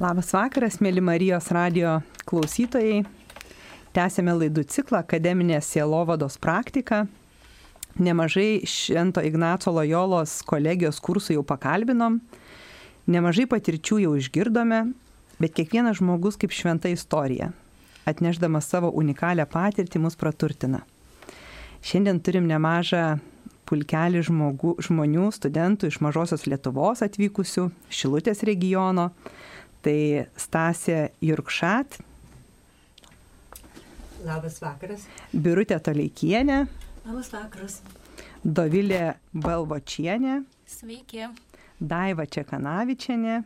Labas vakaras, mėly Marijos radio klausytojai. Tęsėme laidų ciklą Akademinės sielovados praktika. Nemažai Švento Ignaco Lojolos kolegijos kursų jau pakalbinom, nemažai patirčių jau išgirdome, bet kiekvienas žmogus kaip šventa istorija, atneždamas savo unikalią patirtį, mus praturtina. Šiandien turim nemažą pulkelį žmogų, žmonių, studentų iš mažosios Lietuvos atvykusių, Šilutės regiono Tai Stasė Jurkšat. Labas vakaras. Birutė Toleikienė. Labas vakaras. Dovilė Balvočienė. Sveiki. Daiva Čekanavičienė.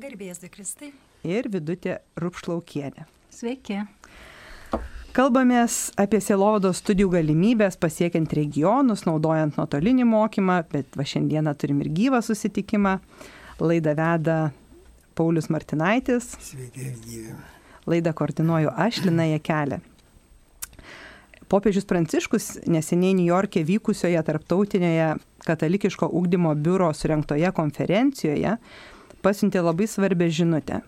Garbės Kristai. Ir Vidutė Rupšlaukienė. Sveiki. Kalbamės apie sielovados studijų galimybės pasiekiant regionus, naudojant nuotolinį mokymą, bet va šiandieną turim ir gyvą susitikimą. Laidą veda Paulius Martinaitis. Sveiki, gyvi. Laidą koordinuoju aš, Lina Jekelė. Popiežius Pranciškus neseniai New York'e vykusioje tarptautinėje katalikiško ugdymo biuro surinktoje konferencijoje pasiuntė labai svarbę žinutę,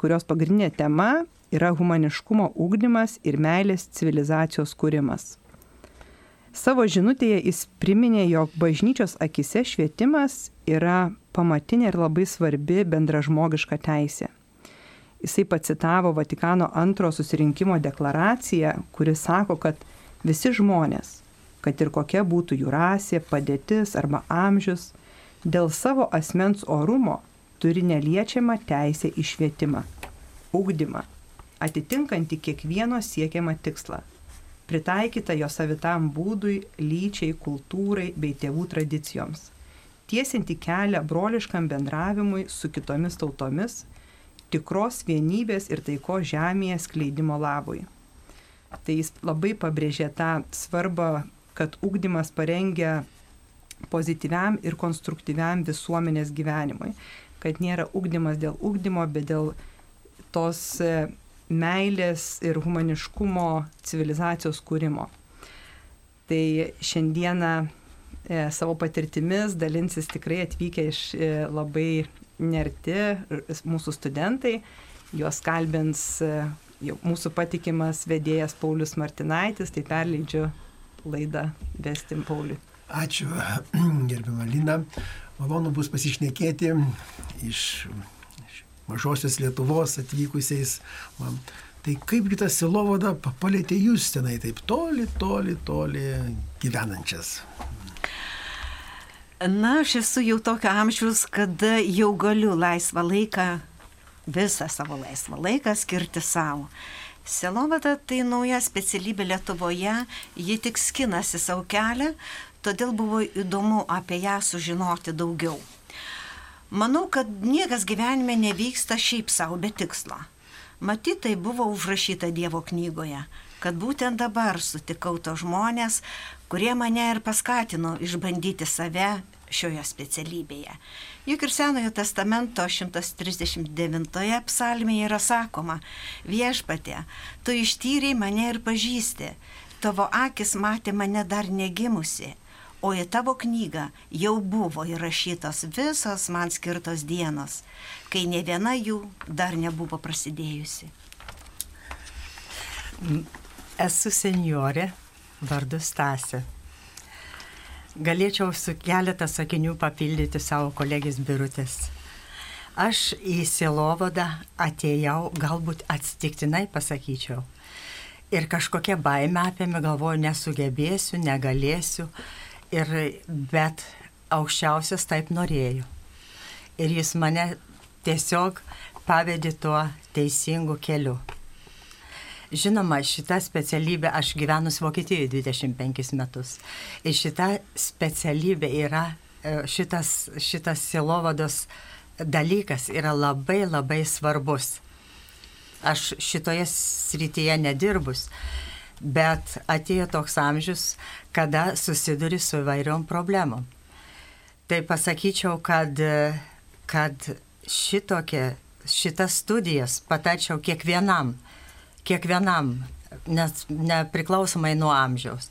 kurios pagrindinė tema yra humaniškumo ugdymas ir meilės civilizacijos kūrimas. Savo žinutėje jis priminė, jog bažnyčios akise švietimas yra pamatinė ir labai svarbi bendražmogiška teisė. Jisai pacitavo Vatikano antro susirinkimo deklaraciją, kuri sako, kad visi žmonės, kad ir kokia būtų jų rasė, padėtis arba amžius, dėl savo asmens orumo turi neliečiamą teisę į švietimą, ugdymą, atitinkantį kiekvieno siekiamą tikslą, pritaikytą jo savitam būdui, lyčiai, kultūrai bei tėvų tradicijoms tiesinti kelią broliškam bendravimui su kitomis tautomis, tikros vienybės ir taiko žemėje skleidimo labui. Tai jis labai pabrėžė tą svarbą, kad ugdymas parengia pozityviam ir konstruktyviam visuomenės gyvenimui, kad nėra ugdymas dėl ugdymo, bet dėl tos meilės ir humaniškumo civilizacijos kūrimo. Tai šiandieną e, savo patirtimis dalinsis tikrai atvykę iš e, labai nerti mūsų studentai. Juos kalbins e, mūsų patikimas vedėjas Paulius Martinaitis, tai perleidžiu laidą Vestim Pauliui. Ačiū, gerbima Lina. Malonu bus pasišnekėti iš, iš mažosios Lietuvos atvykusiais. Man. Tai kaipgi tas silovada palėtė jūs tenai taip toli, toli, toli gyvenančias? Na, aš esu jau tokio amžiaus, kada jau galiu laisvą laiką, visą savo laisvą laiką skirti savo. Selovada tai nauja specialybė Lietuvoje, ji tik skinasi savo kelią, todėl buvo įdomu apie ją sužinoti daugiau. Manau, kad niekas gyvenime nevyksta šiaip savo be tikslo. Matyt, tai buvo užrašyta Dievo knygoje, kad būtent dabar sutikau to žmonės, kurie mane ir paskatino išbandyti save šioje specialybėje. Juk ir Senojo testamento 139 psalmėje yra sakoma, viešpatė, tu ištyriai mane ir pažįsti, tavo akis matė mane dar negimusi, o į tavo knygą jau buvo įrašytos visos man skirtos dienos, kai ne viena jų dar nebuvo prasidėjusi. Esu senjorė, vardu Stasė. Galėčiau su keletą sakinių papildyti savo kolegės birutės. Aš į Silovadą atėjau, galbūt atsitiktinai pasakyčiau. Ir kažkokia baime apėmė, galvoju, nesugebėsiu, negalėsiu. Ir, bet aukščiausias taip norėjo. Ir jis mane tiesiog pavedė tuo teisingu keliu. Žinoma, šitą specialybę aš gyvenus Vokietijoje 25 metus. Ir šita specialybė yra, e, šitas, šitas silovados dalykas yra labai labai svarbus. Aš šitoje srityje nedirbus, bet atėjo toks amžius, kada susiduri su įvairiom problemom. Tai pasakyčiau, kad, kad šitokie, šitas studijas patarčiau kiekvienam kiekvienam, nes nepriklausomai nuo amžiaus.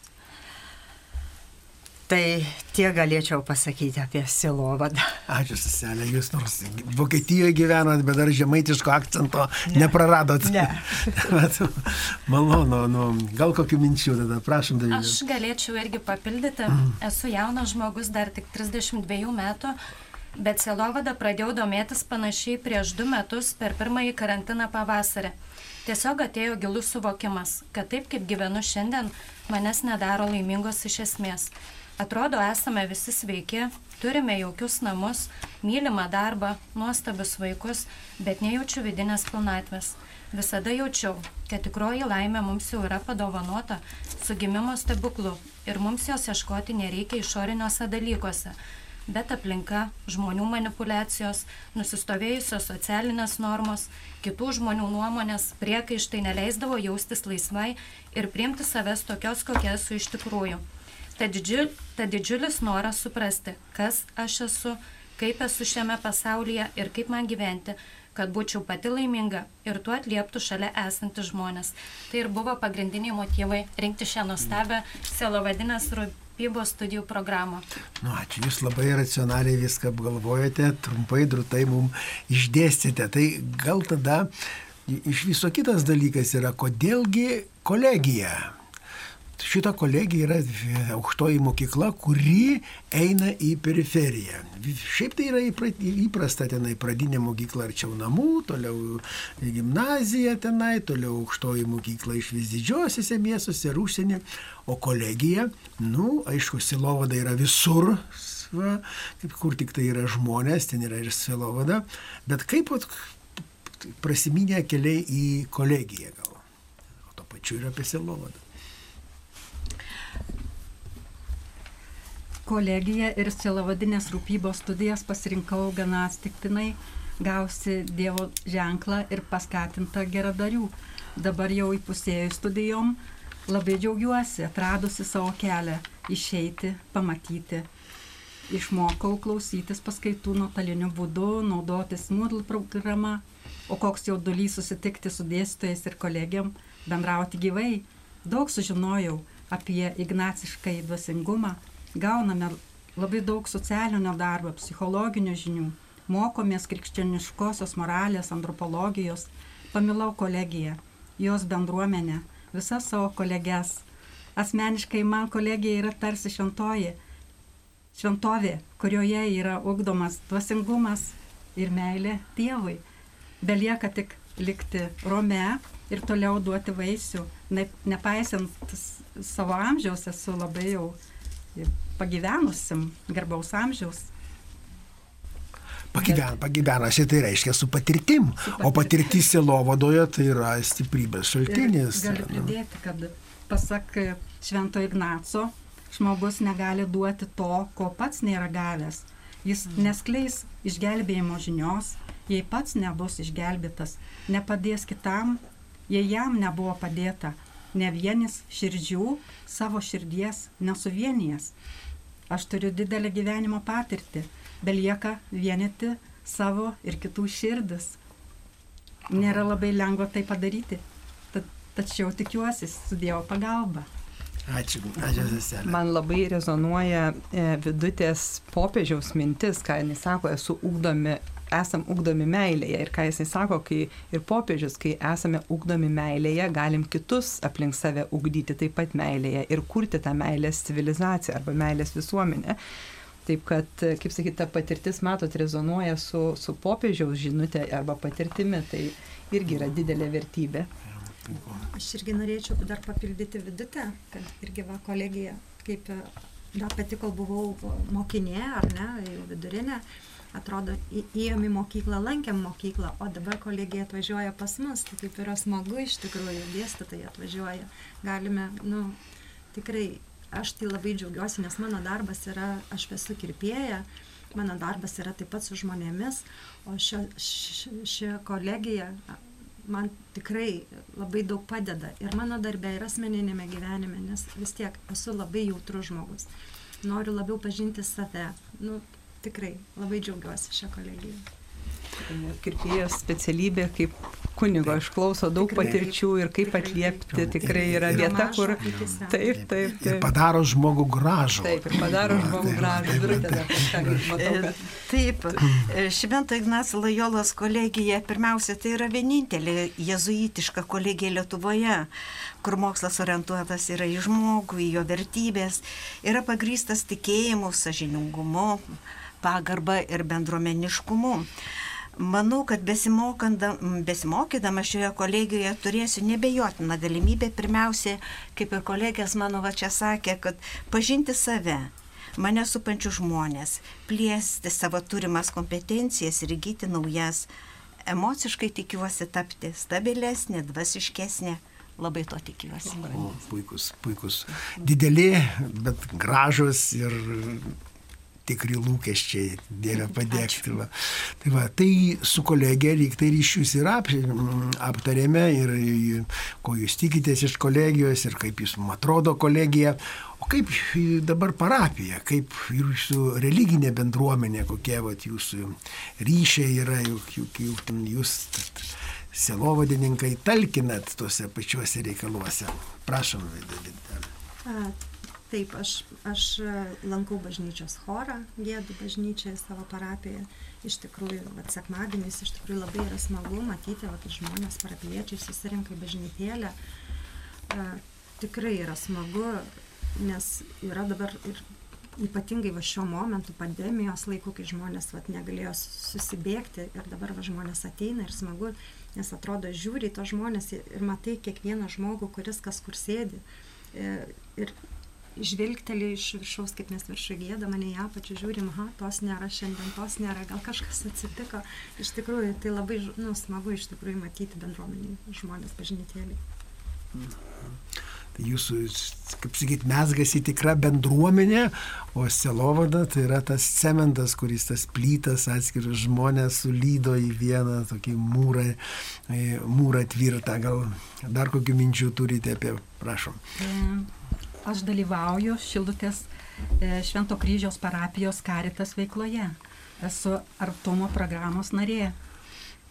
Tai tie galėčiau pasakyti apie silovadą. Ačiū, seselė, jūs nors Vokietijoje gyvenat, bet dar žemaitiško akcento ne. nepraradot. Ne. bet, malonu, nu, gal kokių minčių tada, prašom, Davidai. Aš galėčiau irgi papildyti. Esu jaunas žmogus, dar tik 32 metų, bet silovada pradėjau domėtis panašiai prieš du metus per pirmąjį karantiną pavasarį. Tiesiog atėjo gilus suvokimas, kad taip kaip gyvenu šiandien, manęs nedaro laimingos iš esmės. Atrodo, esame visi sveiki, turime jaukius namus, mylimą darbą, nuostabius vaikus, bet nejaučiu vidinės pilnatvės. Visada jaučiau, kad tikroji laimė mums jau yra padovanota su gimimo stebuklu ir mums jos ieškoti nereikia išoriniuose dalykuose. Bet aplinka, žmonių manipulacijos, nusistovėjusios socialinės normos, kitų žmonių nuomonės, priekaištai neleisdavo jaustis laisvai ir priimti savęs tokios, kokia esu iš tikrųjų. Ta, didžiul, ta didžiulis noras suprasti, kas aš esu, kaip esu šiame pasaulyje ir kaip man gyventi, kad būčiau pati laiminga ir tuo atlieptų šalia esantys žmonės. Tai ir buvo pagrindiniai motyvai rinkti šią nuostabę Selovadinės rūpybos studijų programą. Nu, ačiū, jūs labai racionaliai viską apgalvojate, trumpai, drutai mums išdėstėte. Tai gal tada iš viso kitas dalykas yra, kodėlgi kolegija šita kolegija yra aukštoji mokykla, kuri eina į periferiją. Šiaip tai yra įprasta tenai pradinė mokykla arčiau namų, toliau gimnazija tenai, toliau aukštoji mokykla iš vis didžiosiuose miestuose ir užsienį, o kolegija, nu, aišku, silovada yra visur, va, kur tik tai yra žmonės, ten yra ir silovada, bet kaip prasiminė keliai į kolegiją gal. O to pačiu ir apie silovadą. Kolegiją ir silavadinės rūpybos studijas pasirinkau gana atsitiktinai, gausi Dievo ženklą ir paskatinta geradarių. Dabar jau įpusėjus studijom labai džiaugiuosi, atradusi savo kelią išeiti, pamatyti. Išmokau klausytis paskaitų nuotoliniu būdu, naudotis Moodle programa, o koks jau dulys susitikti su dėstytojais ir kolegiam, bendrauti gyvai. Daug sužinojau apie ignacišką įdvasingumą, gauname labai daug socialinio darbo, psichologinių žinių, mokomės krikščioniškosios moralės, antropologijos, pamilau kolegiją, jos bendruomenę, visas savo kolegės. Asmeniškai man kolegija yra tarsi šventoji, šventovė, kurioje yra ugdomas dvasingumas ir meilė Dievui. Belieka tik likti Rome ir toliau duoti vaisių. Ne, nepaisant savo amžiaus esu labai jau pagyvenusim, garbaus amžiaus. Pagyven, pagyvenusi tai reiškia su patirtim, su patirtim. o patirtis silovadoje tai yra stiprybės šaltinis. Ir galiu pridėti, kad pasak Švento Ignaco, žmogus negali duoti to, ko pats nėra gavęs. Jis mm. neskleis išgelbėjimo žinios, jei pats nebus išgelbėtas, nepadės kitam, jei jam nebuvo padėta, ne vienis širdžių savo širdies nesuvienijas. Aš turiu didelę gyvenimo patirtį, belieka vienyti savo ir kitų širdis. Nėra labai lengva tai padaryti, tad, tačiau tikiuosi su Dievo pagalba. Ačiū, ačiū seselė. Man labai rezonuoja e, vidutės popiežiaus mintis, ką jis sako, esu ugdomi esam ugdomi meilėje. Ir ką jisai sako, kai ir popiežius, kai esame ugdomi meilėje, galim kitus aplink save ugdyti taip pat meilėje ir kurti tą meilės civilizaciją arba meilės visuomenę. Taip kad, kaip sakyti, ta patirtis, matot, rezonuoja su, su popiežiaus žinutė arba patirtimi, tai irgi yra didelė vertybė. Aš irgi norėčiau dar papildyti vidutę, kad irgi va kolegija, kaip dar pati, kol buvau mokinė, ar ne, vidurinė, atrodo, įėjom į mokyklą, lankėm mokyklą, o dabar kolegija atvažiuoja pas mus, tai kaip yra smagu iš tikrųjų, dėstytojai atvažiuoja. Galime, nu, tikrai, aš tai labai džiaugiuosi, nes mano darbas yra, aš esu kirpėja, mano darbas yra taip pat su žmonėmis, o šio, ši, kolegija man tikrai labai daug padeda ir mano darbė, ir asmeninėme gyvenime, nes vis tiek esu labai jautrus žmogus. Noriu labiau pažinti save. Nu, tikrai labai džiaugiuosi šią kolegiją. Kirpėjos specialybė kaip kunigo išklauso daug Tikrai. patirčių ir kaip Tikrai. atliepti tikrai yra vieta, kur... akyse. Taip, taip, Ir taip. padaro žmogų gražų. Taip, ir padaro žmogų taip, gražų. taip, taip. kad... Taip, e, Švento Ignaco Lojolos kolegija pirmiausia tai yra vienintelė jezuitiška kolegija Lietuvoje, kur mokslas orientuotas yra į žmogų, į jo vertybės, yra pagrystas tikėjimu, sažiningumu, pagarba ir bendruomeniškumu. Manau, kad besimokydama šioje kolegijoje turėsiu nebejotiną galimybę pirmiausia, kaip ir kolegės mano va čia sakė, kad pažinti save, mane supančių žmonės, plėsti savo turimas kompetencijas ir įgyti naujas. Emociškai tikiuosi tapti stabilesnė, dvasiškesnė. Labai to tikiuosi. O, puikus, puikus. Dideli, bet gražus ir tikri lūkesčiai, Dieve padėkti. Va. Tai, va, tai su kolegė lygtai ryšius ir ap, aptarėme ir ko jūs tikitės iš kolegijos ir kaip jūs jums atrodo kolegija. O kaip dabar parapija, kaip jūsų religinė bendruomenė, kokie vat, jūsų ryšiai yra, juk, juk, juk jūs selovadininkai talkinat tuose pačiuose reikaluose. Prašom, Vidalita. Taip, aš, aš e, lankau bažnyčios chorą, gėdu bažnyčią savo parapijoje. Iš tikrųjų, vat, sekmadienis iš tikrųjų labai yra smagu matyti, vat, žmonės parapiečiai susirinka į bažnytėlę. A, tikrai yra smagu, nes yra dabar ir ypatingai va šiuo momentu pandemijos laiku, kai žmonės vat, negalėjo susibėgti ir dabar va, žmonės ateina ir smagu, nes atrodo žiūri į tos žmonės ir ir matai kiekvieną žmogų, kuris kas kur sėdi. E, Ir žvilgteli iš viršaus, kaip mes viršų gėda, mane į apačią žiūrim, aha, tos nėra šiandien, tos nėra, gal kažkas atsitiko. Iš tikrųjų, tai labai nu, smagu iš tikrųjų matyti bendruomenį žmonės bažnytėlį. Tai jūsų, kaip sakyt, mesgasi tikra bendruomenė, o selovada tai yra tas cementas, kuris tas plytas atskirus žmonės sulydo į vieną tokį mūrą, mūrą tvirtą. Gal dar kokių minčių turite apie, prašom. Aš dalyvauju Šilutės e, Švento kryžiaus parapijos karitas veikloje. Esu artumo programos narė.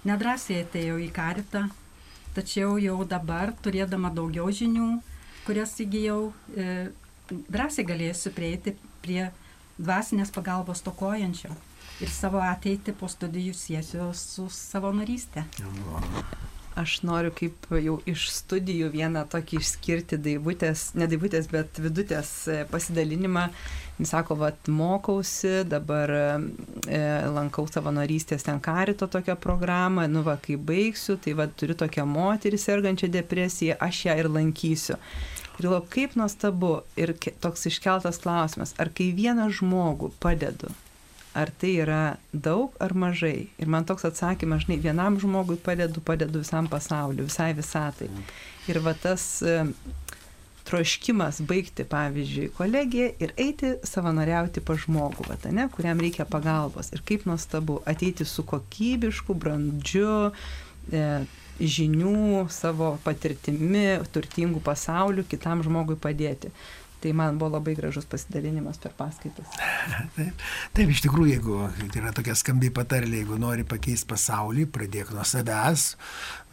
Nedrasiai atėjau į karitą, tačiau jau dabar, turėdama daugiau žinių, kurias įgyjau, e, drąsiai galėsiu prieiti prie dvasinės pagalbos tokojančio ir savo ateitį po studijų siesiu su savanorystė. Aš noriu kaip jau iš studijų vieną tokį išskirti daivutės, ne daivutės, bet vidutės e, pasidalinimą. Jis sako, vad mokausi, dabar e, lankau savanorystės ten karito tokią programą, nu va, kai baigsiu, tai vad turiu tokią moterį sergančią depresiją, aš ją ir lankysiu. Ir galvoju, kaip nuostabu ir toks iškeltas klausimas, ar kai vieną žmogų padedu, ar tai yra daug ar mažai. Ir man toks atsakymas, žinai, vienam žmogui padedu, padedu visam pasauliu, visai visatai. Ir va tas troškimas baigti, pavyzdžiui, kolegiją ir eiti savanoriauti pa žmogų, va, ne, kuriam reikia pagalbos. Ir kaip nuostabu ateiti su kokybišku, brandžiu, e, žinių, savo patirtimi, turtingų pasauliu, kitam žmogui padėti. Tai man buvo labai gražus pasidalinimas per paskaitas. Taip, taip, iš tikrųjų, jeigu tai yra tokia skambi patarlė, jeigu nori pakeisti pasaulį, pradėk nuo savęs,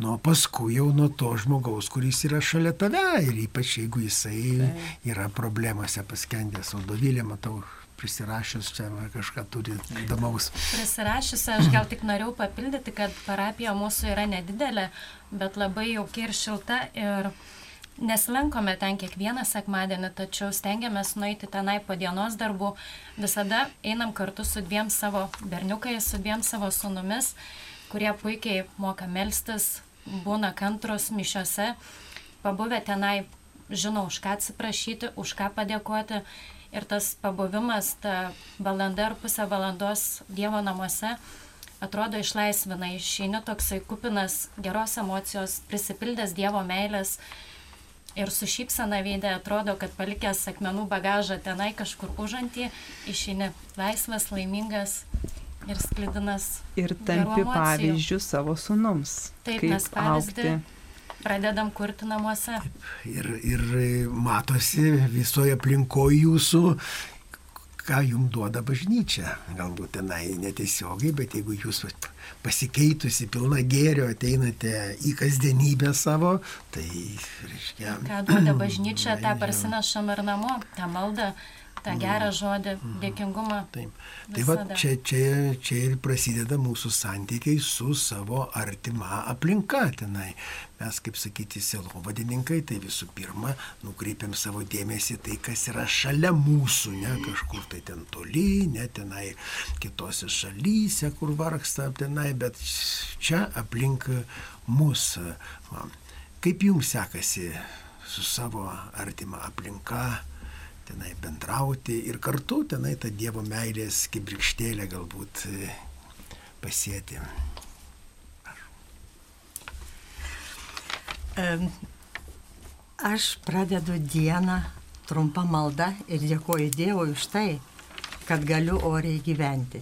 nuo paskui jau nuo to žmogaus, kuris yra šalia tave ir ypač jeigu jisai taip. yra problemose paskendęs. O dovilė, matau, prisirašęs čia kažką turi įdomaus. Prisirašysi, aš gal tik norėjau papildyti, kad parapija mūsų yra nedidelė, bet labai jauki ir šilta ir nesilankome ten kiekvieną sekmadienį, tačiau stengiamės nueiti tenai po dienos darbų. Visada einam kartu su dviem savo berniukais, su dviem savo sunumis, kurie puikiai moka melstis, būna kantrus mišiose, pabuvę tenai, žinau, už ką atsiprašyti, už ką padėkoti. Ir tas pabuvimas, ta valanda ar pusę valandos Dievo namuose atrodo išlaisvina, išeini toksai kupinas geros emocijos, prisipildęs Dievo meilės ir su šypsena veidė atrodo, kad palikęs akmenų bagažą tenai kažkur užantį, išeini laisvas, laimingas ir sklidinas. Ir tampi pavyzdžių savo sunums. Taip, mes pavyzdį augti. pradedam kurti namuose. Ir, ir matosi visoje aplinkoje jūsų, ką jums duoda bažnyčia. Galbūt tenai netiesiogiai, bet jeigu jūs pasikeitusi pilna gėrio ateinate į kasdienybę savo, tai reiškia. Ką duoda bažnyčia, tą parsinešam ir namo, tą maldą tą gerą žodį, dėkingumą. Taip. Tai va čia, čia, čia ir prasideda mūsų santykiai su savo artima aplinka tenai. Mes, kaip sakyti, selovadininkai, tai visų pirma nukreipiam savo dėmesį tai, kas yra šalia mūsų, ne kažkur tai ten toli, ne tenai kitose šalyse, kur vargsta tenai, bet čia aplink mus. Kaip jums sekasi su savo artima aplinka? Tenai bendrauti ir kartu tenai tą Dievo meilės kibrikštėlę galbūt e, pasėti. Aš pradedu dieną trumpą maldą ir dėkoju Dievui už tai, kad galiu oriai gyventi.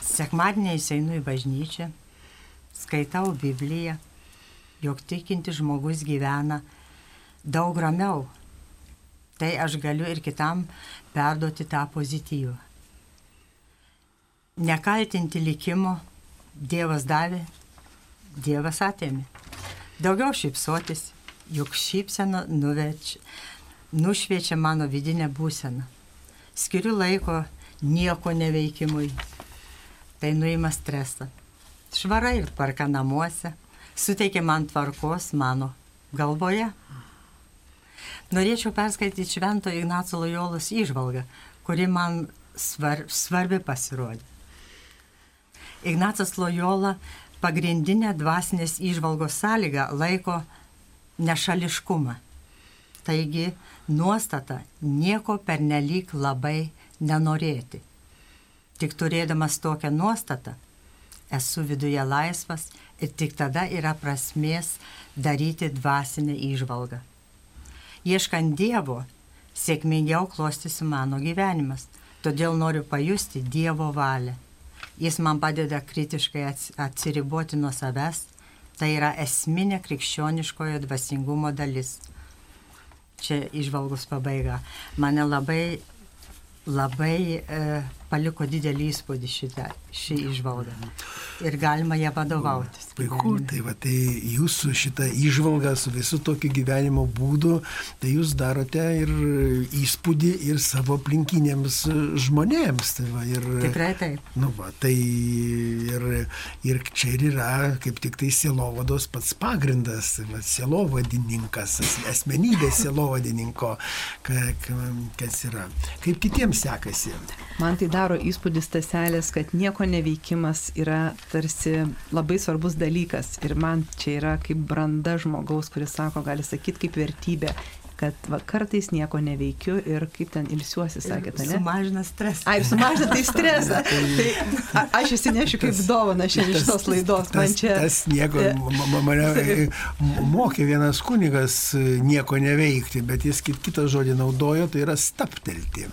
Sekmadieniais einu į bažnyčią, skaitau Bibliją, jog tikinti žmogus gyvena daug ramiau tai aš galiu ir kitam perduoti tą pozityvą. Nekaltinti likimo, Dievas davė, Dievas atėmė. Daugiau šypsotis, juk šypsena nuveč, nušviečia mano vidinę būseną. Skiriu laiko nieko neveikimui, tai nuima stresą. Švara ir tvarka namuose, suteikia man tvarkos mano galvoje. Norėčiau perskaityti Švento Ignaco Lojolos įžvalgą, kuri man svar, svarbi pasirodė. Ignacas Lojola pagrindinę dvasinės įžvalgos sąlygą laiko nešališkumą. Taigi nuostata nieko pernelyg labai nenorėti. Tik turėdamas tokią nuostatą, esu viduje laisvas ir tik tada yra prasmės daryti dvasinę įžvalgą ieškant Dievo, sėkmingiau klostysi mano gyvenimas. Todėl noriu pajusti Dievo valią. Jis man padeda kritiškai atsiriboti nuo savęs. Tai yra esminė krikščioniškojo dvasingumo dalis. Čia išvalgus pabaiga. Mane labai, labai e, paliko didelį įspūdį šitą, šį išvalgą. Ir galima ją vadovautis. Puiku, tai, va, tai jūsų šitą išvalgą su visų tokiu gyvenimo būdu, tai jūs darote ir įspūdį ir savo aplinkinėms žmonėms. Tai va, ir, Tikrai taip. Nu, va, tai ir, ir čia ir yra kaip tik tai sielovados pats pagrindas, va, sielovadininkas, asmenybės sielovadininko, kas yra. Kaip kitiems sekasi. Man tai daro įspūdis taselės, kad nieko neveikimas yra tarsi labai svarbus dalykas. Ir man čia yra kaip branda žmogaus, kuris sako, gali sakyti kaip vertybė kad va, kartais nieko neveikiu ir kaip ten ilsiuosi, sakėte, ne? Sumažina stresą. Ai, sumažina tai stresą. tai a, aš įsinešiu kaip dovana šiandien iš tos laidos. Man čia. Tas nieko, mane mokė vienas kunigas nieko neveikti, bet jis kitą žodį naudojo, tai yra staptelti.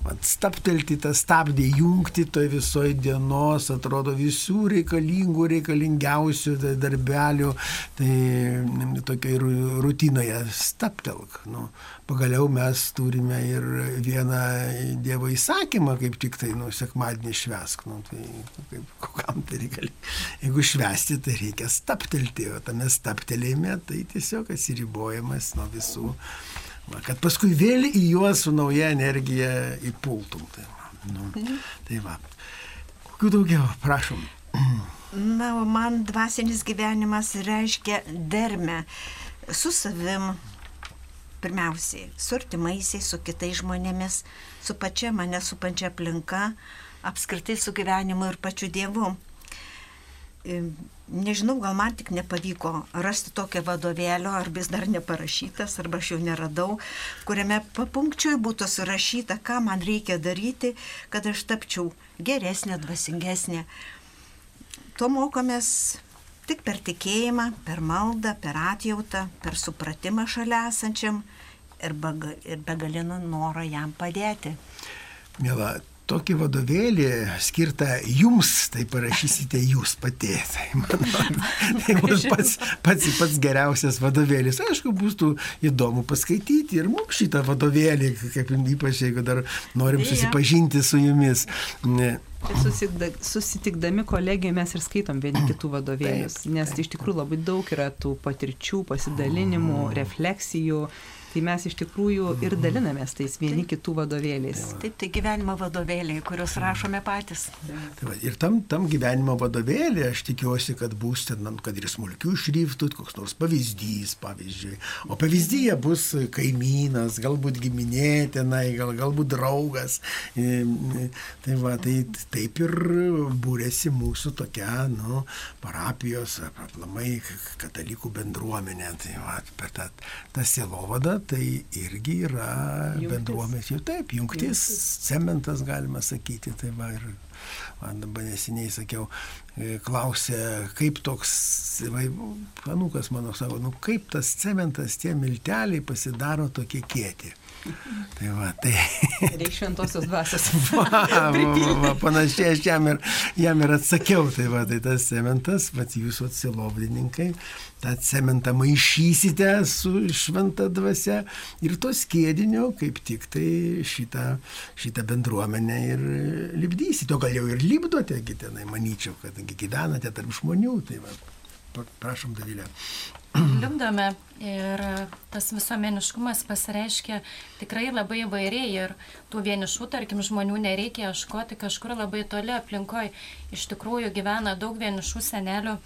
Vat staptelti tą stabdį, jungti toj visoje dienos, atrodo visų reikalingų, reikalingiausių darbelių, tai tokioje rutinoje staptelk. Nu, pagaliau mes turime ir vieną Dievo įsakymą, kaip tik tai, nu, sekmadienį švesk. Nu, tai kaip, kokam tai reikalinga. Jeigu švesti, tai reikia staptelti, o tame staptelėjime tai tiesiog atsiribojimas nuo visų Va, kad paskui vėl į juos su nauja energija įpultum. Tai, nu, tai va. Kokių daugiau, prašom. Na, o man dvasinis gyvenimas reiškia dermę su savim, pirmiausiai, su artimaisiais, su kitais žmonėmis, su pačia mane supančia aplinka, apskritai su gyvenimu ir pačiu Dievu nežinau, gal man tik nepavyko rasti tokio vadovėlio, ar vis dar neparašytas, arba aš jau neradau, kuriame papunkčiui būtų surašyta, ką man reikia daryti, kad aš tapčiau geresnė, dvasingesnė. To mokomės tik per tikėjimą, per maldą, per atjautą, per supratimą šalia esančiam ir begalinų norą jam padėti. Mėla, tokį vadovėlį skirtą jums, tai parašysite jūs pati. Tai, manau, tai bus pats, pats, pats geriausias vadovėlis. Aišku, bus tų įdomu paskaityti ir mums šitą vadovėlį, kaip ypač jeigu dar norim susipažinti su jumis. Tai susitikdami kolegijoje mes ir skaitom vieni kitų vadovėlius, nes iš tikrųjų labai daug yra tų patirčių, pasidalinimų, refleksijų tai mes iš tikrųjų ir dalinamės tais vieni taip, kitų vadovėliais. Taip, tai gyvenimo vadovėliai, kuriuos rašome patys. Tai va, ir tam, tam gyvenimo vadovėlį aš tikiuosi, kad bus ten, kad ir smulkių šriftų, koks nors pavyzdys, pavyzdžiui. O pavyzdyje bus kaimynas, galbūt giminė tenai, gal, galbūt draugas. Tai va, tai taip ir būrėsi mūsų tokia, nu, parapijos, aplamai katalikų bendruomenė. Tai va, per tą, tą sielovadą tai irgi yra bendruomenės, jau taip, jungtis, jungtis, cementas galima sakyti, tai va ir man dabar neseniai sakiau, e, klausė, kaip toks, va, panukas mano savo, nu kaip tas cementas, tie milteliai pasidaro tokie kieti. Tai va, tai. Reikia šventosios dvasios. va, va, va, panašiai aš jam ir, jam ir atsakiau, tai va, tai tas cementas, va, jūsų atsilovdininkai, tą cementą maišysite su šventa dvasia ir to skėdinio, kaip tik tai šitą, šitą bendruomenę ir libdysite. O gal jau ir libdote, tenai, manyčiau, kad gyvenate tarp žmonių, tai va, prašom, Davilė. Lipdome ir tas visuomeniškumas pasireiškia tikrai labai įvairiai ir tų vienišų, tarkim, žmonių nereikia ieškoti kažkur labai toli aplinkoje. Iš tikrųjų gyvena daug vienišų senelių,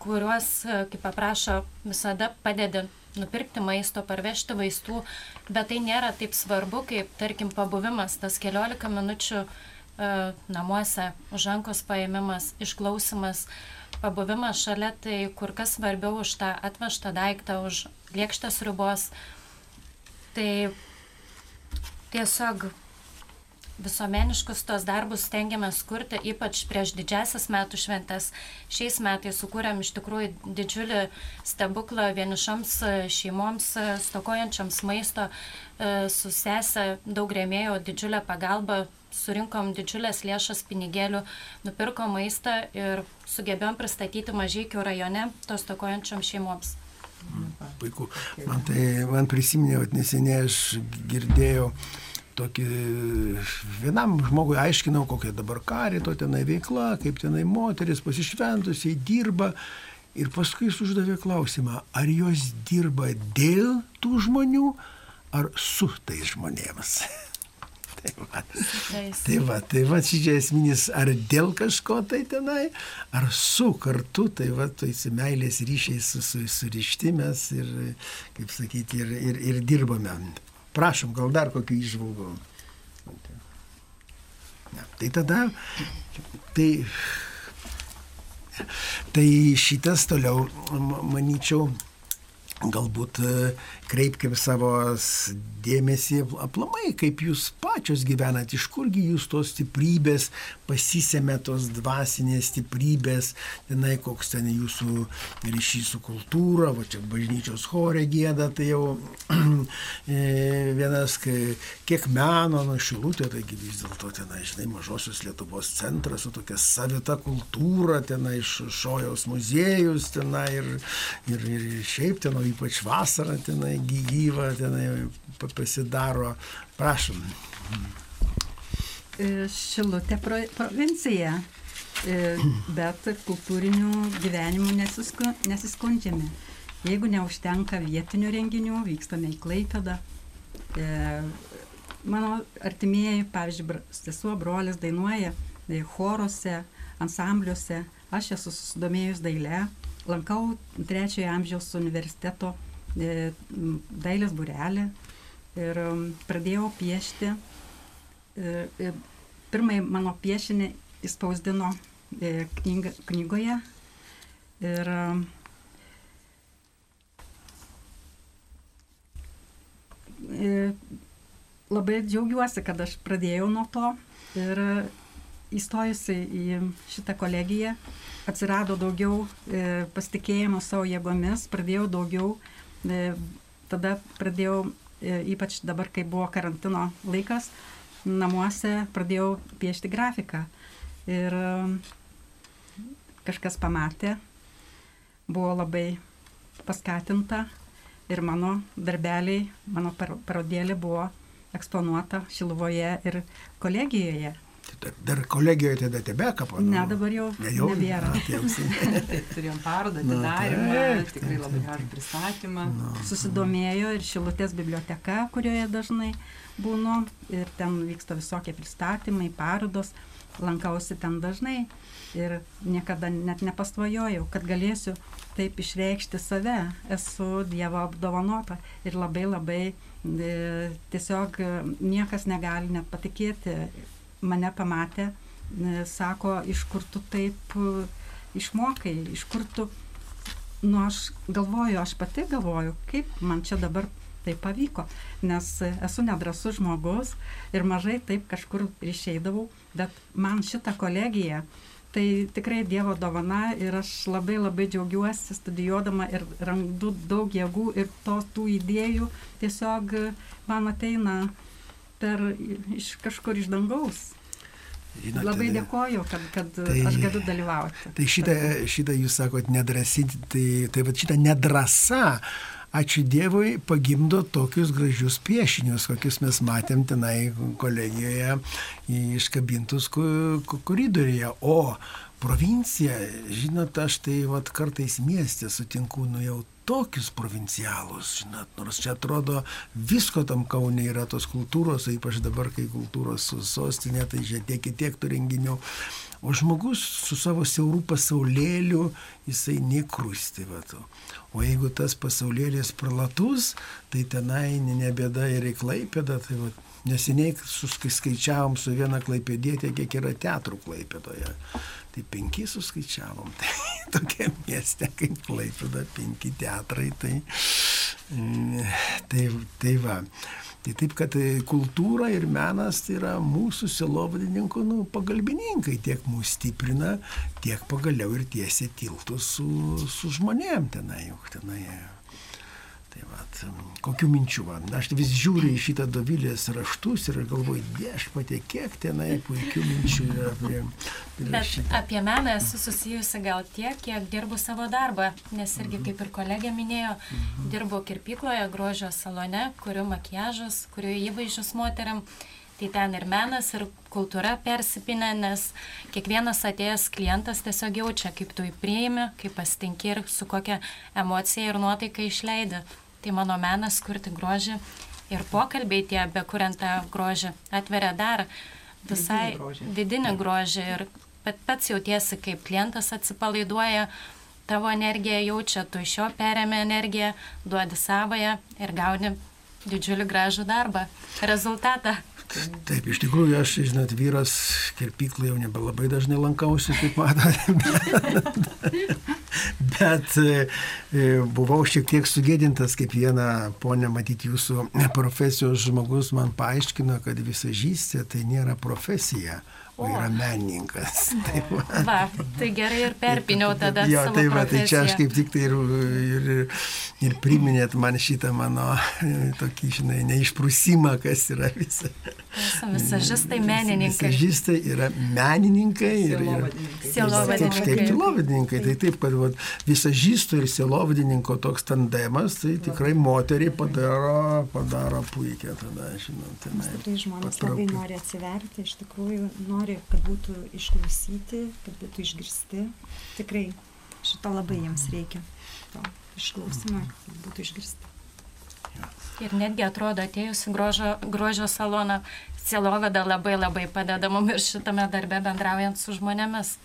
kuriuos, kaip paprašo, visada padedi nupirkti maisto, parvežti vaistų, bet tai nėra taip svarbu, kaip, tarkim, pabuvimas, tas keliolika minučių e, namuose, už rankos paėmimas, išklausimas. E, pabuvimas šalia tai kur kas svarbiau už tą atvežtą daiktą, už lėkštės ribos. Tai tiesiog visuomeniškus tos darbus stengiamės kurti, ypač prieš didžiasias metų šventės. Šiais metais sukūrėm iš tikrųjų didžiulį stebuklą vienišoms šeimoms, stokojančiams maisto, su sesė daug rėmėjo didžiulę pagalbą surinkom didžiulės lėšas pinigėlių, nupirkom maistą ir sugebėjom pristatyti mažykių rajone tos tokojančiom šeimoms. Puiku. Man tai, man prisiminė, kad neseniai aš girdėjau tokį, vienam žmogui aiškinau, kokia dabar karito tenai veikla, kaip tenai moteris pasišventusiai dirba. Ir paskui jis uždavė klausimą, ar jos dirba dėl tų žmonių, ar su tais žmonėmis. tai va, tai va, tai va čia esminis, ar dėl kažko tai tenai, ar su kartu, tai va, tu įsimeilės ryšiai su, su, surišti mes ir, kaip sakyti, ir, ir, ir dirbame. Prašom, gal dar kokių išvalgų. Tai tada, tai, tai šitas toliau, manyčiau, galbūt kreipkim savo dėmesį aplamai, kaip jūs pačios gyvenat, iš kurgi jūs tos stiprybės pasisėmė, tos dvasinės stiprybės, tenai koks ten jūsų ryšys su kultūra, va čia bažnyčios chorė gėda, tai jau e, vienas, kiek meno nuo šilutė, taigi vis dėlto tenai, žinai, mažosios Lietuvos centras su tokia savita kultūra, tenai iš šojaus muziejus, tenai ir, ir, ir šiaip ten, o ypač vasarą tenai gyva, tenai pasidaro. Prašom. E, Šilutė provincija, e, bet kultūrinių gyvenimų nesiskundžiame. Jeigu neužtenka vietinių renginių, vykstame į Klaipėdą. E, mano artimieji, pavyzdžiui, sesuo, brolis dainuoja choruose, ansambliuose. Aš esu susidomėjus dailę, lankau trečiojo amžiaus universiteto E, dailės burelį ir pradėjau piešti. E, pirmąjį mano piešinį įspausdino e, knyga, knygoje ir labai džiaugiuosi, kad aš pradėjau nuo to ir įstojusi į šitą kolegiją atsirado daugiau pasitikėjimo savo jėgomis, pradėjau daugiau E, tada pradėjau, e, ypač dabar, kai buvo karantino laikas, namuose pradėjau piešti grafiką. Ir um, kažkas pamatė, buvo labai paskatinta ir mano darbeliai, mano parodėlė buvo eksponuota Šiluvoje ir kolegijoje. Dar, kolegijoje tada tebeka, pana. Ne, dabar jau, ne, jau nebėra. Taip, turėjom parodą, atidarimą, tikrai labai gražų pristatymą. Na, Susidomėjo ir Šilutės biblioteka, kurioje dažnai būnu, ir ten vyksta visokie pristatymai, parodos, lankausi ten dažnai ir niekada net nepasvajojau, kad galėsiu taip išreikšti save. Esu Dievo apdovanota ir labai labai e, tiesiog niekas negali net patikėti mane pamatė, e, sako, iš kur tu taip e, išmokai, iš kur tu, nu aš galvoju, aš pati galvoju, kaip man čia dabar tai pavyko, nes esu nedrasus žmogus ir mažai taip kažkur išeidavau, bet man šitą kolegiją, tai tikrai Dievo dovana ir aš labai labai džiaugiuosi studijuodama ir randu daug jėgų ir tos tų idėjų tiesiog man ateina per iš kažkur iš dangaus. Žinote, Labai dėkoju, kad, kad tai, aš galiu dalyvauti. Tai šitą, šitą jūs sakot nedrasy, tai, tai va šitą nedrasą, ačiū Dievui, pagimdo tokius gražius piešinius, kokius mes matėm tenai kolegijoje iškabintus koridoriuje. O provincija, žinot, aš tai vat kartais miestė sutinku, nu jau tokius provincialus, žinot, nors čia atrodo visko tam kaunė yra tos kultūros, ypač dabar, kai kultūros sostinė, tai čia tiek ir tiek tų renginių. O žmogus su savo siaurų pasaulėliu, jisai nekrūsti. Vatu. O jeigu tas pasaulėlis pralatus, tai tenai nebėda ir į klaipėdą. Tai va, neseniai suskaičiavom su viena klaipėdėtė, kiek yra teatrų klaipėdoje. Tai penki suskaičiavom. Tai tokia mieste kaip Klaipėda, penki teatrai. Tai, tai, tai va. Tai taip, kad kultūra ir menas tai yra mūsų silovadininkų nu, pagalbininkai, tiek mūsų stiprina, tiek pagaliau ir tiesia tiltus su, su žmonėm tenai, juk tenai Tai vat, kokių minčių man. Aš vis žiūriu į šitą dovilės raštus ir galvoju, viešpatė, kiek tenai puikių minčių yra prie Bet apie meną esu susijusi gal tiek, kiek dirbu savo darbą, nes irgi mhm. kaip ir kolegė minėjo, mhm. dirbu kirpykloje, grožio salone, kuriu makiažus, kuriu įvaizdžius moteriam. Tai ten ir menas, ir kultūra persipinę, nes kiekvienas atėjęs klientas tiesiog jaučia, kaip tu įprieimi, kaip pasitinki ir su kokia emocija ir nuotaika išleidi. Tai mano menas kurti grožį ir pokalbiai tie, be kuriant tą grožį, atveria dar visai vidinį grožį, vidinį grožį ir pats jautiesi, kaip klientas atsipalaiduoja, tavo energiją jaučia, tu iš jo perėmė energiją, duodi savoją ir gauni didžiulį gražų darbą, rezultatą. Taip, iš tikrųjų, aš, žinot, vyras kirpyklai jau nebelabai dažnai lankausi, kaip matote, bet, bet e, buvau šiek tiek sugėdintas, kaip viena ponė, matyti jūsų profesijos žmogus man paaiškino, kad visažystė tai nėra profesija, o yra menininkas. Taip, va. va, tai gerai ir perpiniau tada. Jo, tai va, tai čia aš kaip tik tai ir, ir, ir priminėt man šitą mano tokį, žinai, neišprusimą, kas yra visa. Visažistai menininkai. Visažistai yra menininkai ir silovadininkai. Taip, silovadininkai. Tai taip, kad va, visažisto ir silovadininko toks tandemas, tai tikrai moteriai padaro, padaro puikia tada, žinot. Tikrai žmonės labai nori atsiverti, iš tikrųjų nori nori, kad būtų išklausyti, kad būtų išgirsti. Tikrai šito labai jiems reikia. To išklausimo, kad būtų išgirsti. Ir netgi atrodo, atėjus į grožio, grožio saloną, sielovada labai labai padeda mums ir šitame darbe bendraujant su žmonėmis.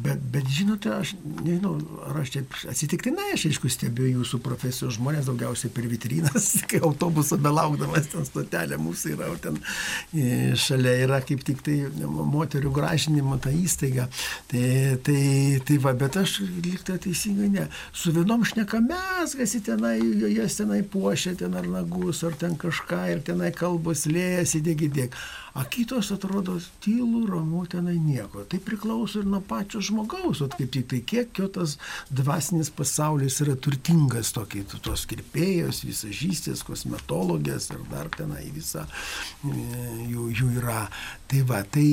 Bet, bet žinote, aš nežinau, ar aš čia atsitiktinai, aš aišku stebiu jūsų profesijos žmonės daugiausiai per vitrinas, kai autobuso belaukdamas ten stotelė mūsų yra, o ten e, šalia yra kaip tik tai moterių gražinimo ta įstaiga. Tai, tai, tai va, bet aš liktai teisingai ne. Su vienom šneka mes, kas į tenai, jas tenai puošia, ten ar nagus, ar ten kažką, ir tenai kalbos lėjasi, dėgi dėgi. A kitos atrodo tylų, ramu, tenai nieko. Tai priklauso ir nuo pačio žmogaus, o kaip tik tai kiek jo tas dvasinis pasaulis yra turtingas, tokie tos kirpėjos, visažystės, kosmetologės ir dar tenai visa e, jų, jų yra. Tai va, tai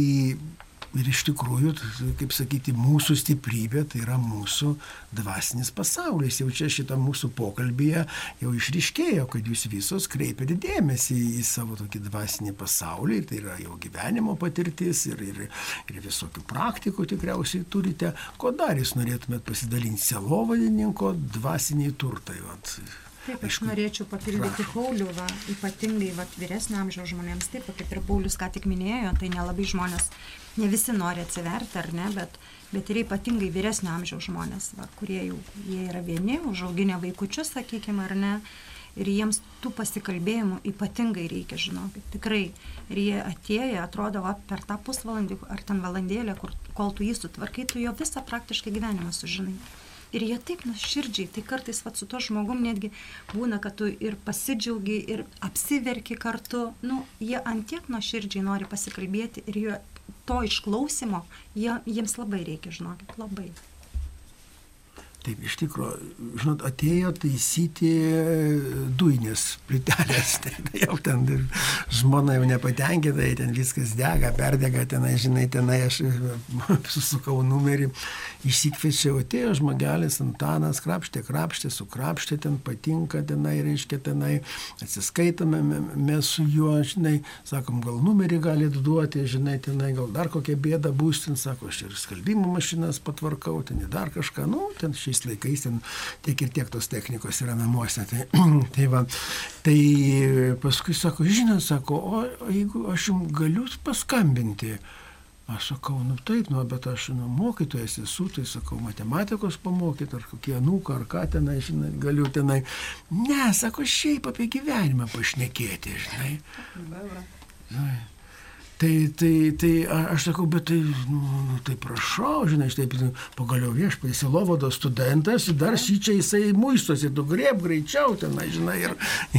Ir iš tikrųjų, kaip sakyti, mūsų stiprybė tai yra mūsų dvasinis pasaulis. Jau čia šitą mūsų pokalbėje jau išriškėjo, kad jūs visos kreipiate dėmesį į savo tokį dvasinį pasaulį. Tai yra jau gyvenimo patirtis ir, ir, ir visokių praktikų tikriausiai turite. Ko dar jūs norėtumėt pasidalinti selovadininko dvasiniai turtai? Vat. Taip, aš norėčiau papildyti Paulių, va, ypatingai va, vyresnio amžiaus žmonėms, taip, kaip ir Paulius ką tik minėjo, tai nelabai žmonės, ne visi nori atsiverti ar ne, bet, bet ir ypatingai vyresnio amžiaus žmonės, va, kurie jau jie yra vieni, užauginę vaikučius, sakykime, ar ne, ir jiems tų pasikalbėjimų ypatingai reikia, žinokit, tikrai. Ir jie atėję, atrodo, va, per tą pusvalandį ar ten valandėlę, kur, kol tu jį sutvarkai, tu jo visą praktiškai gyvenimą sužinai. Ir jie taip nuoširdžiai, tai kartais vat, su to žmogum netgi būna, kad tu ir pasidžiaugi, ir apsiverki kartu. Nu, jie antiek nuoširdžiai nori pasikalbėti ir jie, to išklausimo jie, jiems labai reikia, žinokit, labai. Taip, iš tikrųjų, žinot, atėjo taisyti dujinės plytelės. Tai, tai jau ten žmona jau nepatenkinta, ten viskas dega, perdega, tenai, žinai, tenai aš susukau numerį, išsikviečiau, atėjo žmogelis Antanas, krapštė, krapštė, sukrapštė, ten patinka, tenai, reiškia, tenai, atsiskaitome mes su juo, žinai, sakom, gal numerį galite duoti, žinai, tenai, gal dar kokią bėdą bus, ten sako, aš ir skalbimo mašinas patvarkau, ten dar kažką, nu, ten šiais šiais laikais ten tiek ir tiek tos technikos yra namuose. Tai, tai, va, tai paskui sako, žinot, sako, o, o jeigu aš jums galiu paskambinti, Aš sakau, nu taip, nu, bet aš nu, mokytojas esu, tai sakau, matematikos pamokyti, ar kokie anūką, ar ką tenai, žinai, galiu tenai. Ne, sako, šiaip apie gyvenimą pašnekėti, žinai. žinai. Tai, tai, tai aš sakau, bet tai, nu, nu, tai prašau, žinai, štai pagaliau viešpatys Silovodo studentas, dar šyčia jisai muistosi, tu grieb greičiau tenai, žinai, ir,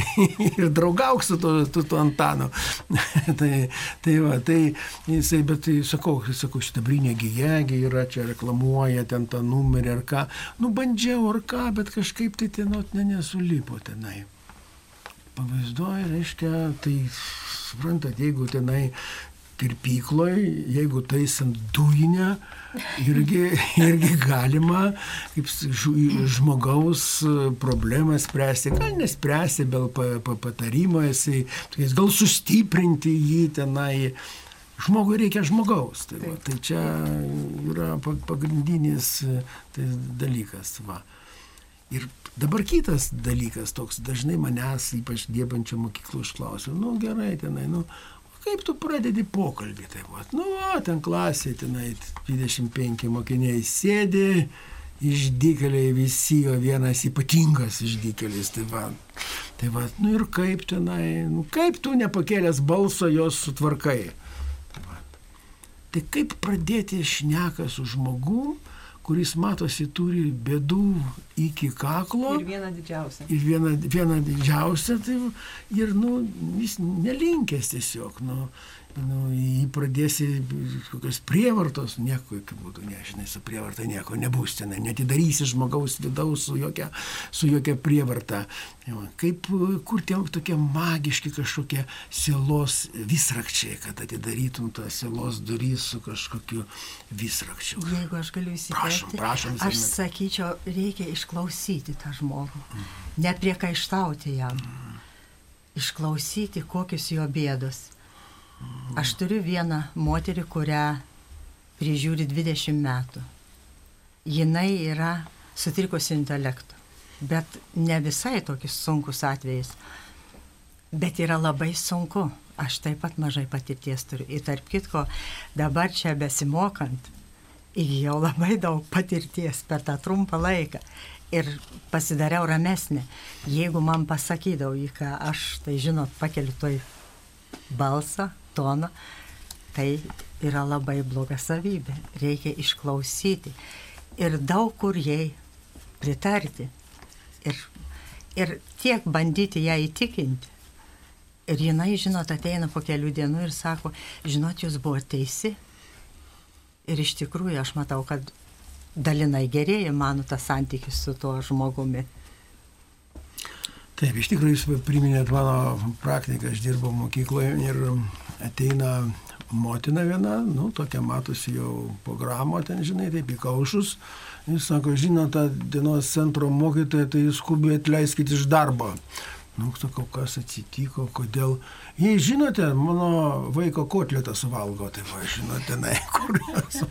ir draugauk su tuo, tu, tu Antanu. tai, tai va, tai jisai, bet tai sakau, sakau, šitą brinė gyjegi yra, čia reklamuoja ten tą numerį ar ką. Nu, bandžiau ar ką, bet kažkaip tai ten, ne, nesulipo tenai. Pavaizduoja, reiškia, tai suprantat, jeigu tenai kirpykloje, jeigu taisant dujinę, irgi, irgi galima kaip žmogaus problemą spręsti, gal nespręsti, gal patarimo jisai, gal sustiprinti jį tenai. Žmogui reikia žmogaus. Tai, va, tai čia yra pagrindinis tai dalykas. Va. Ir dabar kitas dalykas, toks dažnai manęs, ypač dirbančio mokyklų, išklausia, nu gerai, tenai, nu, kaip tu pradedi pokalbį, tai va, nu, o, ten klasė, tenai 25 mokiniai sėdi, išdykeliai visi, o vienas ypatingas išdykelis, tai va, tai va, nu ir kaip tenai, nu, kaip tu nepakėlęs balso jos sutvarkai. Tai, va. tai kaip pradėti šneką su žmogu, kuris matosi turi bėdų iki kaklo. Ir viena didžiausia. Ir viena, viena didžiausia, tai ir, nu, jis nelinkęs tiesiog, nu, nu, jį pradėsi kokios prievartos, nieko jokių būdų, nežinai, su prievarta nieko nebus ten, netidarysi žmogaus vidaus su jokia, su jokia prievarta. Kaip, kur tie tokie magiški kažkokie sielos visrakčiai, kad atidarytum tą sielos durys su kažkokiu visrakčiu. Jeigu aš galiu įsiterpti, prašom, prašom, aš sakyčiau, reikia išklausyti tą žmogų, mm. nepriekaištauti jam, mm. išklausyti, kokius jo bėdos Aš turiu vieną moterį, kurią prižiūri 20 metų. Jinai yra sutrikusi intelektu, bet ne visai tokius sunkus atvejais. Bet yra labai sunku. Aš taip pat mažai patirties turiu. Ir tarp kitko, dabar čia besimokant, įgyjau labai daug patirties per tą trumpą laiką. Ir pasidariau ramesnė. Jeigu man pasakydavo, į ką aš, tai žinot, pakeliu toj balsą, toną, tai yra labai bloga savybė. Reikia išklausyti ir daug kur jai pritarti. Ir, ir tiek bandyti ją įtikinti. Ir jinai, žinot, ateina po kelių dienų ir sako, žinot, jūs buvote teisi. Ir iš tikrųjų aš matau, kad dalinai gerėja mano tas santykis su tuo žmogumi. Taip, iš tikrųjų jūs priminėt mano praktiką, aš dirbau mokykloje ir ateina motina viena, nu, tokia matosi jau programo, ten, žinai, taip įkaušus. Jis sako, žinot, tą dienos centro mokytoją, tai jūs skubiai atleiskit iš darbo. Nu, sakau, kas atsitiko, kodėl. Jei žinote, mano vaiko kotletą suvalgo, tai va, žinote, na, kur jos.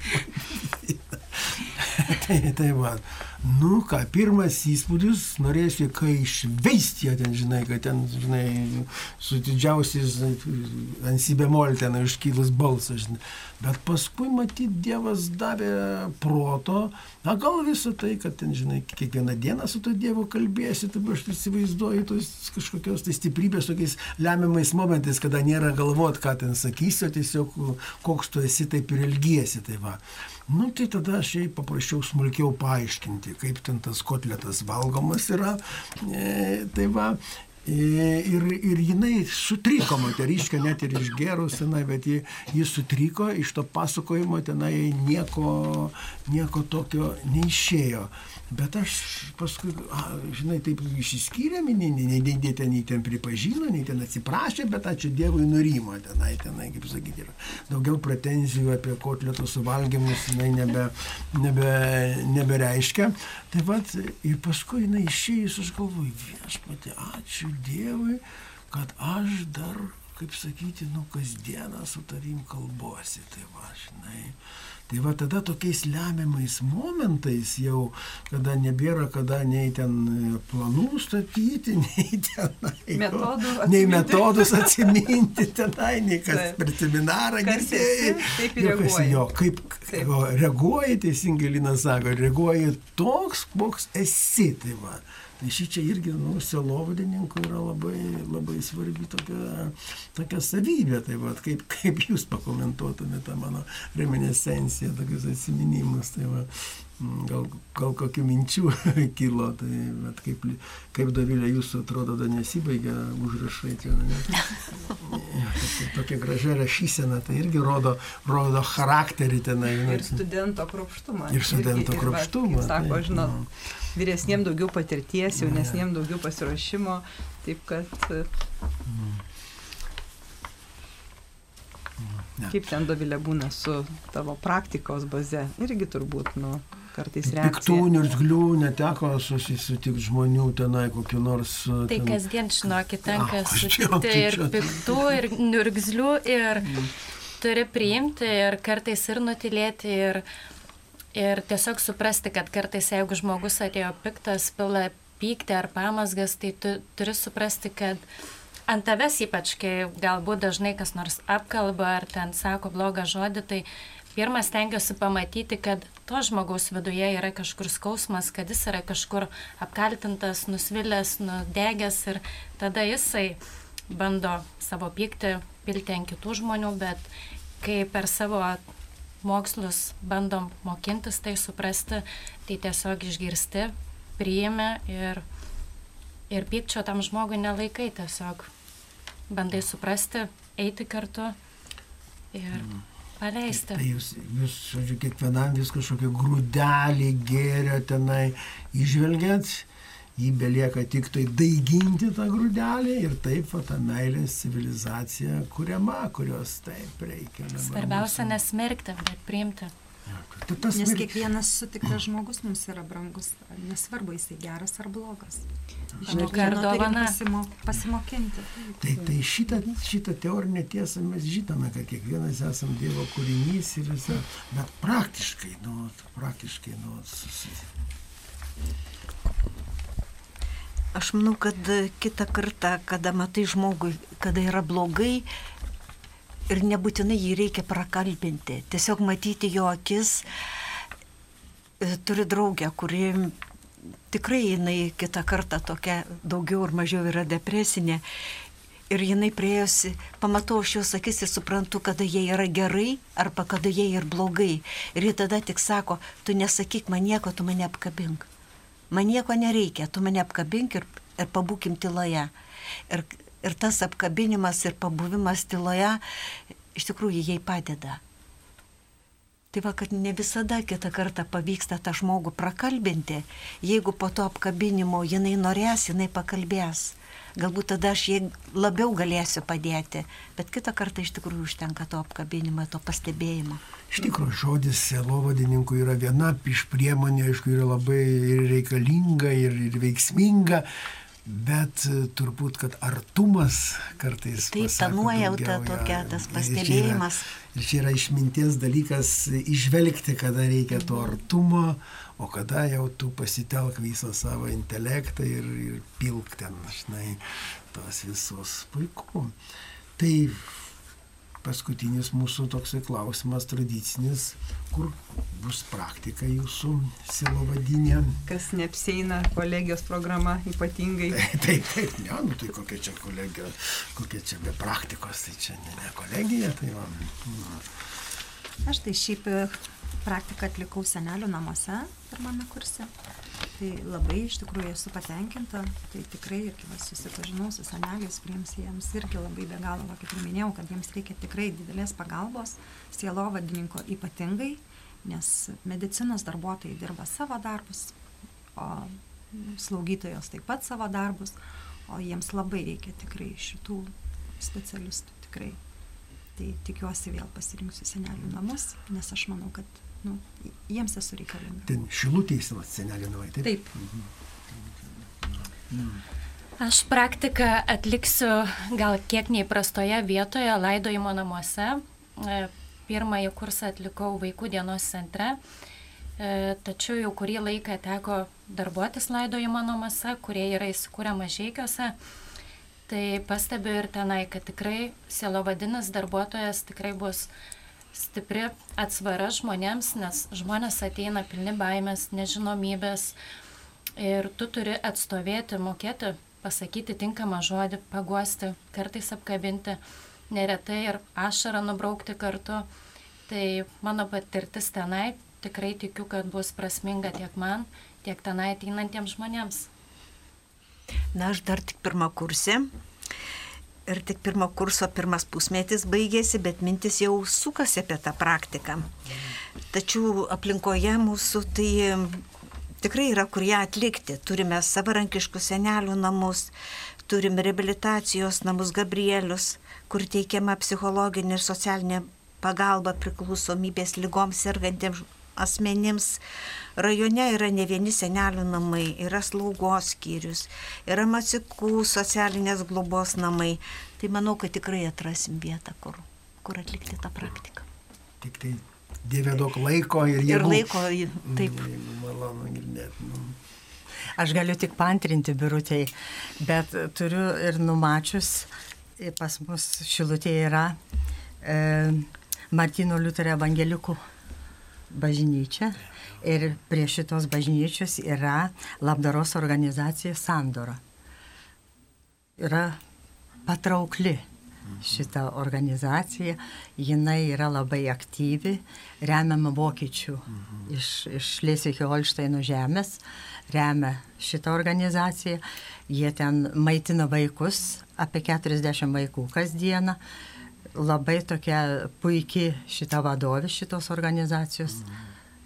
tai, tai va. Nu ką, pirmas įspūdis, norėsiu, kai išveisti ją ten, žinai, kad ten, žinai, su didžiausiais ansibemol ten iškylus balsas, žinai. Bet paskui, matyt, Dievas davė proto, na gal visą tai, kad ten, žinai, kiekvieną dieną su to Dievu kalbėsi, tai aš įsivaizduoju tos kažkokios tai stiprybės tokiais lemiamais momentais, kada nėra galvot, ką ten sakysi, o tiesiog koks tu esi, taip ir elgiesi. Tai va. Nu, tai tada aš jai paprašiau smulkiau paaiškinti, kaip ten tas kotletas valgomas yra. E, tai va, Ir, ir jinai sutriko moteriškė, net ir išgerus tenai, bet ji, ji sutriko, iš to pasakojimo tenai nieko, nieko tokio neišėjo. Bet aš paskui, a, žinai, taip išsiskyrėm, nei, nei, nei, nei ten, nei ten pripažino, nei ten atsiprašė, bet ačiū Dievui nurimo tenai, tenai, kaip sakyti, ir daugiau pretenzijų apie kotletų suvalgymus jinai nebe, nebe, nebereiškia. Tai vad, ir paskui jinai išėjus, aš galvoju, viešpatė, ačiū Dievui, kad aš dar, kaip sakyti, nu, kasdieną su tarim kalbuosi. Tai va, žinai. Tai va tada tokiais lemiamais momentais jau, kada nebėra kada nei ten planų statyti, nei tenai. Metodų nei atsiminti. metodus atsiminti tenai, nei kas Taip. per seminarą girdėjai. taip ir reaguoji. Jo, kaip Taip. reaguoji, teisingai Lina sako, reaguoji toks, koks esi. Tai va. Tai ši čia irgi, nu, selovadininkų yra labai, labai svarbi tokia, tokia savybė. Tai va, kaip, kaip jūs pakomentuotumėte mano reminiscenciją, tokius atsiminimus. Tai va, gal, gal kokių minčių kilo, tai bet kaip, kaip Davilė jūsų atrodo, dar nesibaigia užrašai. Čia, ne? Tokia, gražia rašysena, tai irgi rodo, rodo charakterį tenai. Ir studento kruopštumą. Ir studento ir va, kruopštumą, kaip Sako, taip, žinot, nu. vyresniem daugiau patirties, jaunesniem daugiau pasiruošimo. Taip kad, Ne. kaip ten dovilė būna su tavo praktikos baze, irgi turbūt, nu, kartais reakcija. Piktų, nirzglių neteko susitikti žmonių tenai kokiu nors. uh, Tai ten- kasdien, žinokit, tenka Ah, tai ir piktų, ir niurgzlių, ir turi priimti, ir kartais ir nutilėti, ir, ir tiesiog suprasti, kad kartais jeigu žmogus atėjo piktas, pila pykti ar pamasgas, tai tu turi suprasti, kad ant tavęs ypač, kai galbūt dažnai kas nors apkalba ar ten sako blogą žodį, tai pirmas tengiuosi pamatyti, kad to žmogaus viduje yra kažkur skausmas, kad jis yra kažkur apkaltintas, nusvilęs, nudegęs ir tada jisai bando savo pyktį pilti ant kitų žmonių, bet kai per savo mokslus bandom mokintis tai suprasti, tai tiesiog išgirsti, priimi ir, ir pykčio tam žmogui nelaikai, tiesiog bandai suprasti, eiti kartu ir paleisti. Tai jūs, jūs, žodžiu, kiekvienam vis kažkokį grūdelį gėrio tenai išvelgiat, jį belieka tik tai daiginti tą grūdelį ir taip va, ta meilės civilizacija kuriama, kurios taip reikia. Svarbiausia mūsų. nesmerkti, bet priimti. Tai tas Nes kiekvienas sutiktas žmogus mums yra brangus, nesvarbu jisai geras ar blogas. Kiekvieno ką ir dovana. pasimo, pasimokinti. Tai, tai šitą, šitą teorinę tiesą mes žinome, kad kiekvienas esame Dievo kūrinys ir visa, bet praktiškai, nu, praktiškai, nu, susi... Aš manau, kad kitą kartą, kada matai žmogui, kada yra blogai ir nebūtinai jį reikia prakalbinti, tiesiog matyti jo akis. E, Turiu draugę, kuri tikrai jinai kitą kartą tokia daugiau ir mažiau yra depresinė. Ir jinai priejosi, pamatau aš jos akis ir suprantu, kada jie yra gerai arba kada jie ir blogai. Ir ji tada tik sako, tu nesakyk man nieko, tu mane apkabink. Man nieko nereikia, tu mane apkabink ir, ir pabūkim tyloje. Ir, ir tas apkabinimas ir pabuvimas tyloje iš tikrųjų jai padeda. Tai va, kad ne visada kitą kartą pavyksta tą žmogų prakalbinti, jeigu po to apkabinimo jinai norės, jinai pakalbės. Galbūt tada aš jai labiau galėsiu padėti, bet kitą kartą iš tikrųjų užtenka to apkabinimo, to pastebėjimo. Iš tikrųjų, žodis selovadininkų yra viena iš priemonių, aišku, yra labai ir reikalinga, ir, ir veiksminga, Bet e, turbūt, kad artumas kartais. Taip, ta nuojauta tokia, tas pastebėjimas. Ir čia yra išminties dalykas išvelgti, kada reikia to artumo, o kada jau tu pasitelk visą savo intelektą ir, ir pilk ten, žinai, tos visos puiku. Tai paskutinis mūsų toksai klausimas tradicinis, kur bus praktika jūsų silovadinė. Kas neapsėina kolegijos programa ypatingai. Taip, taip, ne, nu tai kokia čia kolegija, kokia čia be praktikos, tai čia ne, ne kolegija, tai va. Mm. Aš tai šiaip praktiką atlikau senelių namuose pirmame kurse. Tai labai iš tikrųjų esu patenkinta, tai tikrai, kai vas susipažinau su seneliais, kuriems jiems irgi labai be galo, va, kaip ir minėjau, kad jiems reikia tikrai didelės pagalbos, sielovadininko ypatingai, nes medicinos darbuotojai dirba savo darbus, o slaugytojos taip pat savo darbus, o jiems labai reikia tikrai šitų specialistų, tikrai. Tai tikiuosi vėl pasirinksiu senelių namus, nes aš manau, kad nu, jiems esu reikalinga. Ten šilutės senelė namai, taip? Taip. Mhm. Aš praktiką atliksiu gal kiek neįprastoje vietoje, laidojimo namuose. E, pirmąjį kursą atlikau vaikų dienos centre, e, tačiau jau kurį laiką teko darbuotis laidojimo namuose, kurie yra įsikūrę mažiekiuose. Tai pastebiu ir tenai, kad tikrai sielovadinis darbuotojas tikrai bus uh, stipri atsvara žmonėms, nes žmonės ateina pilni baimės, nežinomybės ir tu turi atstovėti, mokėti, pasakyti tinkamą žodį, paguosti, kartais apkabinti, neretai ir ašarą nubraukti kartu. Tai mano patirtis tenai tikrai tikiu, kad bus prasminga tiek man, tiek tenai ateinantiems žmonėms. Na, aš dar tik pirmą kursį ir tik pirmo kurso pirmas pusmetis baigėsi, bet mintis jau sukasi apie tą praktiką. Tačiau aplinkoje mūsų tai tikrai yra kur ją atlikti. Turime savarankiškus senelių namus, turim rehabilitacijos namus Gabrielius, kur teikiama psichologinė ir socialinė pagalba priklausomybės lygoms sergantiems asmenims. Rajone yra ne vieni senelių namai, yra slaugos skyrius, yra macikų socialinės globos namai. Tai manau, kad tikrai atrasim vietą, kur, kur atlikti tą praktiką. Tik tai Dieve daug laiko ir jėgų. Ir laiko, taip. Malonu girdėti. Nu. Aš galiu tik pantrinti birutėjai, bet turiu ir numačius, pas mus šilutėje yra e, Martino Liuterio evangelikų bažnyčia. Ir prie šitos bažnyčios yra labdaros organizacija Sandora. Yra patraukli šita organizacija, jinai yra labai aktyvi, remiama vokiečių iš, iš Lėsikio Olšteino žemės, remia šitą organizaciją, jie ten maitina vaikus, apie 40 vaikų kasdieną, labai tokia puikiai šita vadovė šitos organizacijos.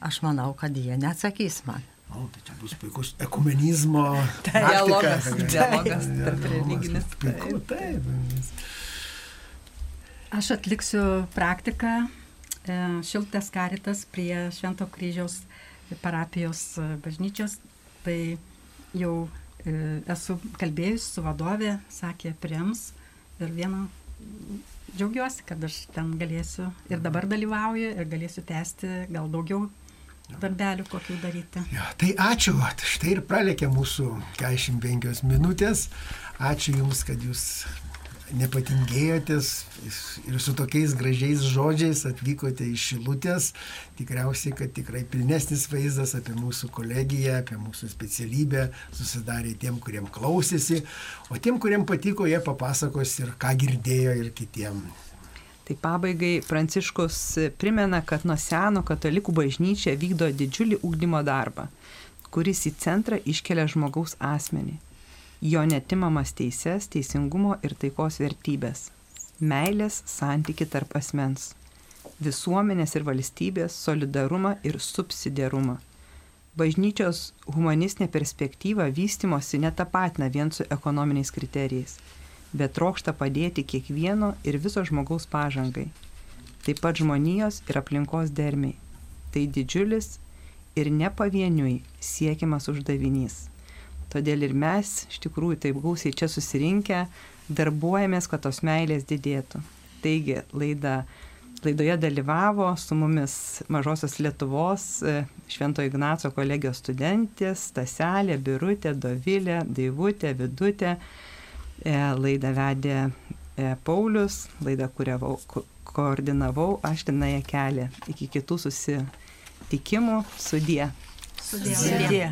Aš manau, kad jie neatsakys man. O, tai čia bus puikus ekumenizmo dialogas, dialogas tarp religinis. Puiku, taip. Aš atliksiu praktiką e, Šiltas karitas prie Švento kryžiaus parapijos e, bažnyčios. Tai jau e, esu kalbėjus su vadovė, sakė, priims ir vieną džiaugiuosi, kad aš ten galėsiu ir dabar dalyvauju ir galėsiu tęsti gal daugiau darbelių kokių daryti. Ja, tai ačiū, štai ir pralėkė mūsų 45 minutės. Ačiū Jums, kad Jūs nepatingėjotės ir su tokiais gražiais žodžiais atvykote iš Šilutės. Tikriausiai, kad tikrai pilnesnis vaizdas apie mūsų kolegiją, apie mūsų specialybę susidarė tiem, kuriem klausėsi, o tiem, kuriem patiko, jie papasakos ir ką girdėjo ir kitiem. Tai pabaigai Pranciškus primena, kad nuo seno katalikų bažnyčia vykdo didžiulį ūkdymo darbą, kuris į centrą iškelia žmogaus asmenį jo netimamas teises, teisingumo ir taikos vertybės, meilės santyki tarp asmens. visuomenės ir valstybės solidarumą ir subsidiarumą. Bažnyčios humanistinė perspektyva vystimosi netapatina vien su ekonominiais kriterijais, bet trokšta padėti kiekvieno ir viso žmogaus pažangai, taip pat žmonijos ir aplinkos dermiai. Tai didžiulis ir ne pavieniui siekiamas uždavinys. Todėl ir mes iš tikrųjų taip gausiai čia susirinkę darbuojamės, kad tos meilės didėtų. Taigi laida Laidoje dalyvavo su mumis Mažosios Lietuvos e, Švento Ignaco kolegijos studentės Taselė, Birutė, Dovilė, Daivutė, Vidutė. E, laidą vedė e, Paulius, laidą kuriavau, ko koordinavau, aš tenai kelią. Iki kitų susitikimų. Sudie. Sudie. Sudie.